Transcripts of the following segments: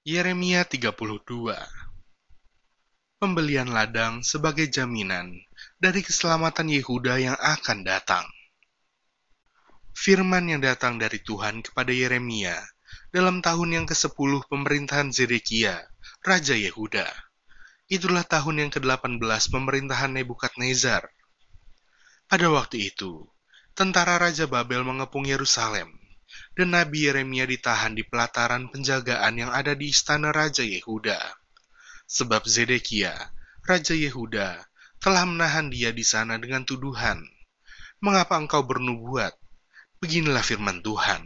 Yeremia 32 Pembelian ladang sebagai jaminan dari keselamatan Yehuda yang akan datang. Firman yang datang dari Tuhan kepada Yeremia dalam tahun yang ke-10 pemerintahan Zedekia, Raja Yehuda. Itulah tahun yang ke-18 pemerintahan Nebukadnezar. Pada waktu itu, tentara Raja Babel mengepung Yerusalem dan Nabi Yeremia ditahan di pelataran penjagaan yang ada di istana Raja Yehuda. Sebab Zedekia, Raja Yehuda, telah menahan dia di sana dengan tuduhan. Mengapa engkau bernubuat? Beginilah firman Tuhan.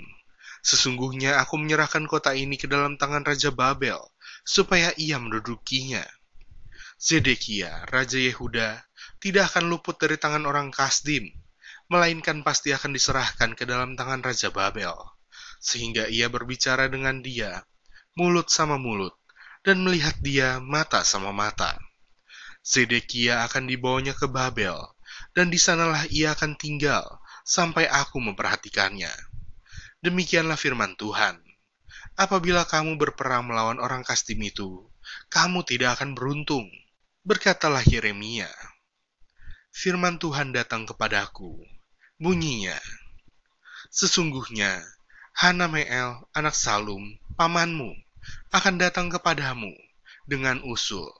Sesungguhnya aku menyerahkan kota ini ke dalam tangan Raja Babel, supaya ia mendudukinya. Zedekia, Raja Yehuda, tidak akan luput dari tangan orang Kasdim, melainkan pasti akan diserahkan ke dalam tangan Raja Babel sehingga ia berbicara dengan dia, mulut sama mulut, dan melihat dia mata sama mata. Zedekia akan dibawanya ke Babel, dan di sanalah ia akan tinggal sampai aku memperhatikannya. Demikianlah firman Tuhan. Apabila kamu berperang melawan orang Kastim itu, kamu tidak akan beruntung. Berkatalah Yeremia. Firman Tuhan datang kepadaku. Bunyinya, Sesungguhnya Hanameel, anak Salum, pamanmu, akan datang kepadamu dengan usul.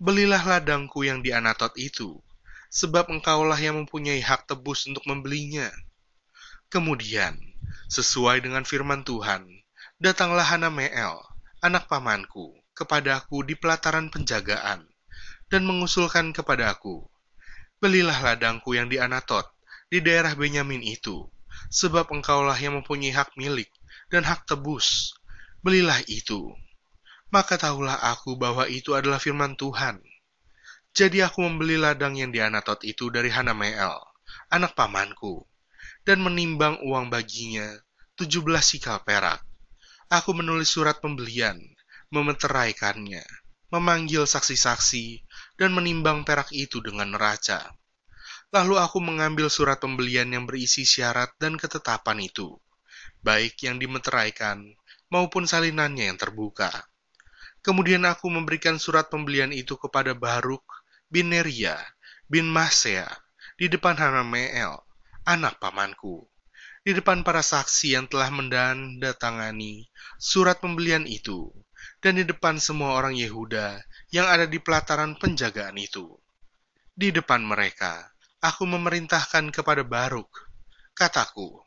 Belilah ladangku yang di Anatot itu, sebab engkaulah yang mempunyai hak tebus untuk membelinya. Kemudian, sesuai dengan firman Tuhan, datanglah Hanameel, anak pamanku, kepadaku di pelataran penjagaan, dan mengusulkan kepadaku, Belilah ladangku yang di Anatot, di daerah Benyamin itu, sebab engkaulah yang mempunyai hak milik dan hak tebus. Belilah itu. Maka tahulah aku bahwa itu adalah firman Tuhan. Jadi aku membeli ladang yang di Anatot itu dari Hanameel, anak pamanku, dan menimbang uang baginya tujuh belas sikal perak. Aku menulis surat pembelian, memeteraikannya, memanggil saksi-saksi, dan menimbang perak itu dengan neraca. Lalu aku mengambil surat pembelian yang berisi syarat dan ketetapan itu, baik yang dimeteraikan maupun salinannya yang terbuka. Kemudian aku memberikan surat pembelian itu kepada Baruk bin Neria bin Masea di depan Hanameel, anak pamanku, di depan para saksi yang telah mendandatangani surat pembelian itu, dan di depan semua orang Yehuda yang ada di pelataran penjagaan itu. Di depan mereka, aku memerintahkan kepada Baruk, kataku,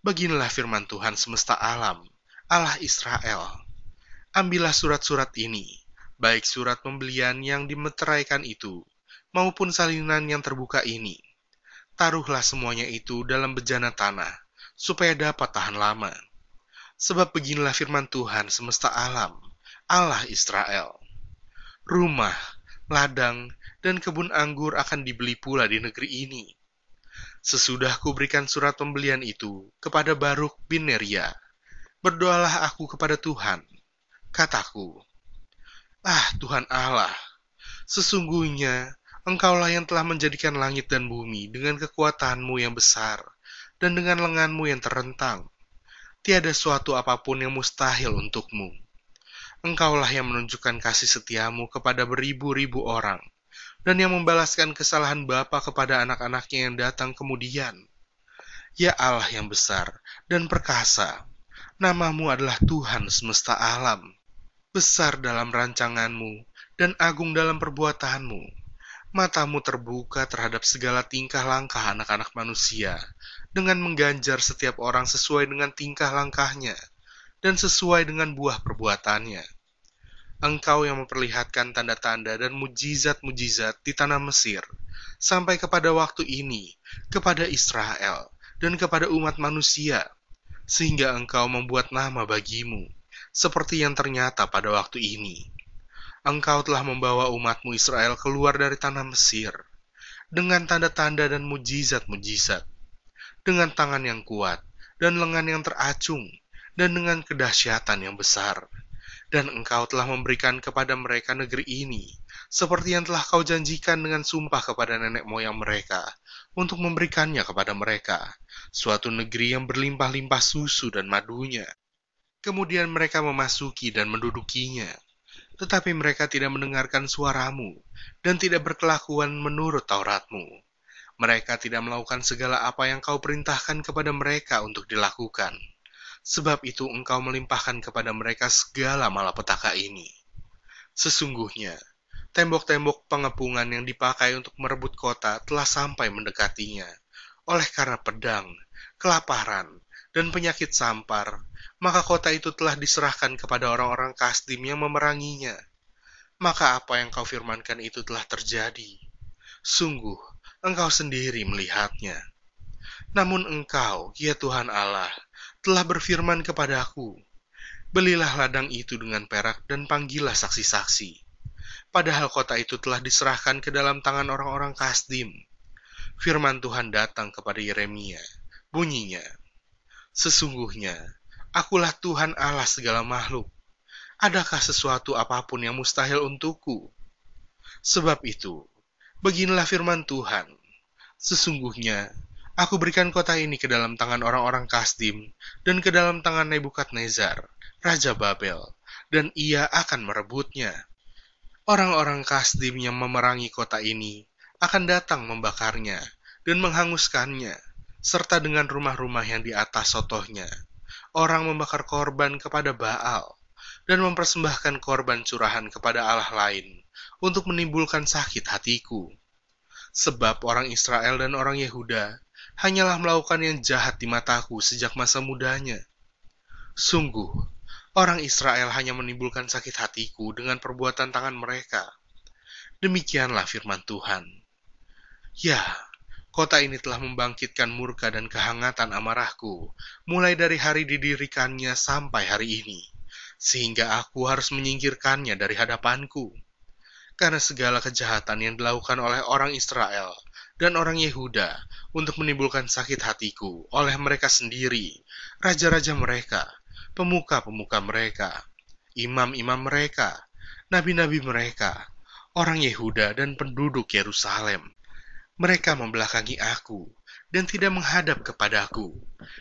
Beginilah firman Tuhan semesta alam, Allah Israel. Ambillah surat-surat ini, baik surat pembelian yang dimeteraikan itu, maupun salinan yang terbuka ini. Taruhlah semuanya itu dalam bejana tanah, supaya dapat tahan lama. Sebab beginilah firman Tuhan semesta alam, Allah Israel. Rumah, ladang, dan kebun anggur akan dibeli pula di negeri ini. Sesudah kuberikan surat pembelian itu kepada Baruk bin Neria, berdoalah aku kepada Tuhan. Kataku, Ah Tuhan Allah, sesungguhnya Engkaulah yang telah menjadikan langit dan bumi dengan kekuatanmu yang besar dan dengan lenganmu yang terentang. Tiada suatu apa pun yang mustahil untukmu. Engkaulah yang menunjukkan kasih setiamu kepada beribu-ribu orang dan yang membalaskan kesalahan Bapa kepada anak-anaknya yang datang kemudian. Ya Allah yang besar dan perkasa, namamu adalah Tuhan semesta alam, besar dalam rancanganmu dan agung dalam perbuatanmu. Matamu terbuka terhadap segala tingkah langkah anak-anak manusia, dengan mengganjar setiap orang sesuai dengan tingkah langkahnya, dan sesuai dengan buah perbuatannya Engkau yang memperlihatkan tanda-tanda dan mujizat-mujizat di tanah Mesir, sampai kepada waktu ini, kepada Israel, dan kepada umat manusia, sehingga engkau membuat nama bagimu, seperti yang ternyata pada waktu ini. Engkau telah membawa umatmu Israel keluar dari tanah Mesir, dengan tanda-tanda dan mujizat-mujizat, dengan tangan yang kuat, dan lengan yang teracung, dan dengan kedahsyatan yang besar dan engkau telah memberikan kepada mereka negeri ini, seperti yang telah kau janjikan dengan sumpah kepada nenek moyang mereka, untuk memberikannya kepada mereka, suatu negeri yang berlimpah-limpah susu dan madunya. Kemudian mereka memasuki dan mendudukinya. Tetapi mereka tidak mendengarkan suaramu dan tidak berkelakuan menurut Tauratmu. Mereka tidak melakukan segala apa yang kau perintahkan kepada mereka untuk dilakukan. Sebab itu engkau melimpahkan kepada mereka segala malapetaka ini. Sesungguhnya, tembok-tembok pengepungan yang dipakai untuk merebut kota telah sampai mendekatinya. Oleh karena pedang, kelaparan, dan penyakit sampar, maka kota itu telah diserahkan kepada orang-orang Kasdim yang memeranginya. Maka apa yang kau firmankan itu telah terjadi. Sungguh, engkau sendiri melihatnya. Namun engkau, ya Tuhan Allah, telah berfirman kepadaku, Belilah ladang itu dengan perak dan panggillah saksi-saksi. Padahal kota itu telah diserahkan ke dalam tangan orang-orang Kasdim. Firman Tuhan datang kepada Yeremia. Bunyinya, Sesungguhnya, akulah Tuhan Allah segala makhluk adakah sesuatu apa pun yang mustahil untukku? Sebab itu, beginilah firman Tuhan. Sesungguhnya, aku berikan kota ini ke dalam tangan orang-orang Kasdim dan ke dalam tangan Nebukadnezar, Raja Babel, dan ia akan merebutnya. Orang-orang Kasdim yang memerangi kota ini akan datang membakarnya dan menghanguskannya, serta dengan rumah-rumah yang di atas sotohnya. Orang membakar korban kepada Baal, dan mempersembahkan korban curahan kepada Allah lain untuk menimbulkan sakit hatiku. Sebab orang Israel dan orang Yehuda hanyalah melakukan yang jahat di mataku sejak masa mudanya. Sungguh, orang Israel hanya menimbulkan sakit hatiku dengan perbuatan tangan mereka. Demikianlah firman Tuhan. Ya, kota ini telah membangkitkan murka dan kehangatan amarahku, mulai dari hari didirikannya sampai hari ini sehingga aku harus menyingkirkannya dari hadapanku. Karena segala kejahatan yang dilakukan oleh orang Israel dan orang Yehuda untuk menimbulkan sakit hatiku oleh mereka sendiri, raja-raja mereka, pemuka-pemuka mereka, imam-imam mereka, nabi-nabi mereka, orang Yehuda dan penduduk Yerusalem. Mereka membelakangi aku dan tidak menghadap kepadaku,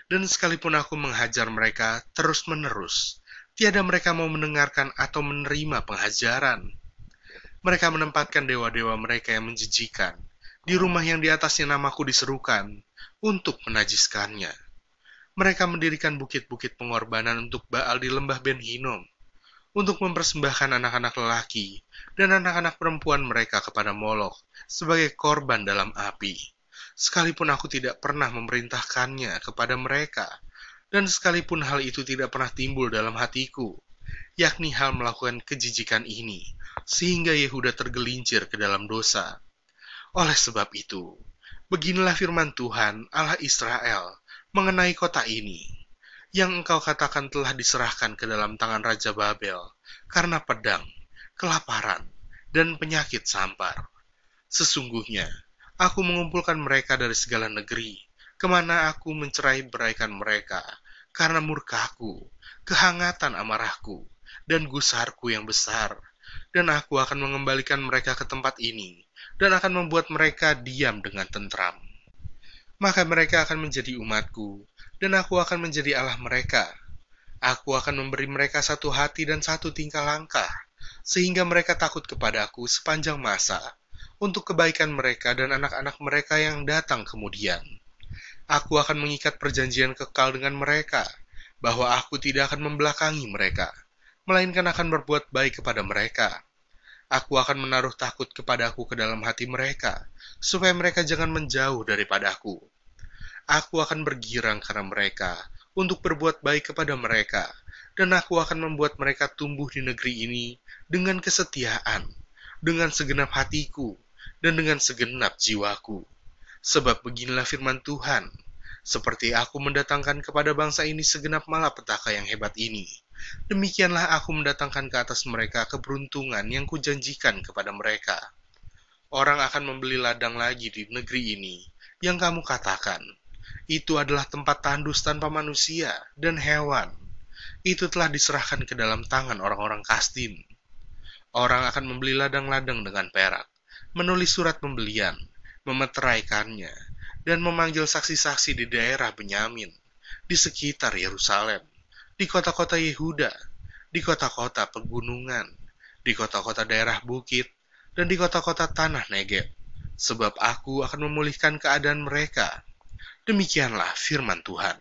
dan sekalipun aku menghajar mereka terus-menerus, Tiada mereka mau mendengarkan atau menerima penghajaran. Mereka menempatkan dewa-dewa mereka yang menjijikan di rumah yang di atasnya namaku diserukan untuk menajiskannya. Mereka mendirikan bukit-bukit pengorbanan untuk Baal di lembah Ben Hinom, untuk mempersembahkan anak-anak lelaki dan anak-anak perempuan mereka kepada Molok sebagai korban dalam api. Sekalipun aku tidak pernah memerintahkannya kepada mereka, dan sekalipun hal itu tidak pernah timbul dalam hatiku, yakni hal melakukan kejijikan ini, sehingga Yehuda tergelincir ke dalam dosa. Oleh sebab itu, beginilah firman Tuhan Allah Israel mengenai kota ini, yang engkau katakan telah diserahkan ke dalam tangan Raja Babel karena pedang, kelaparan, dan penyakit sampar. Sesungguhnya, aku mengumpulkan mereka dari segala negeri, ke mana aku mencerai beraikan mereka, karena murkaku, kehangatan amarahku, dan gusarku yang besar. Dan aku akan mengembalikan mereka ke tempat ini, dan akan membuat mereka diam dengan tentram. Maka mereka akan menjadi umatku, dan aku akan menjadi Allah mereka. Aku akan memberi mereka satu hati dan satu tingkah langkah, sehingga mereka takut kepadaku sepanjang masa, untuk kebaikan mereka dan anak-anak mereka yang datang kemudian aku akan mengikat perjanjian kekal dengan mereka, bahwa aku tidak akan membelakangi mereka, melainkan akan berbuat baik kepada mereka. Aku akan menaruh takut kepadaku ke dalam hati mereka, supaya mereka jangan menjauh daripadaku. Aku akan bergirang karena mereka, untuk berbuat baik kepada mereka, dan aku akan membuat mereka tumbuh di negeri ini dengan kesetiaan, dengan segenap hatiku, dan dengan segenap jiwaku Sebab beginilah firman Tuhan, seperti aku mendatangkan kepada bangsa ini segenap malapetaka yang hebat ini, demikianlah aku mendatangkan ke atas mereka keberuntungan yang kujanjikan kepada mereka. Orang akan membeli ladang lagi di negeri ini, yang kamu katakan, itu adalah tempat tandus tanpa manusia dan hewan. Itu telah diserahkan ke dalam tangan orang-orang Kasdim. Orang akan membeli ladang-ladang dengan perak, menulis surat pembelian, memeteraikannya, dan memanggil saksi-saksi di daerah Benyamin, di sekitar Yerusalem, di kota-kota Yehuda, di kota-kota pegunungan, di kota-kota daerah bukit, dan di kota-kota tanah Negeb, sebab aku akan memulihkan keadaan mereka. Demikianlah firman Tuhan.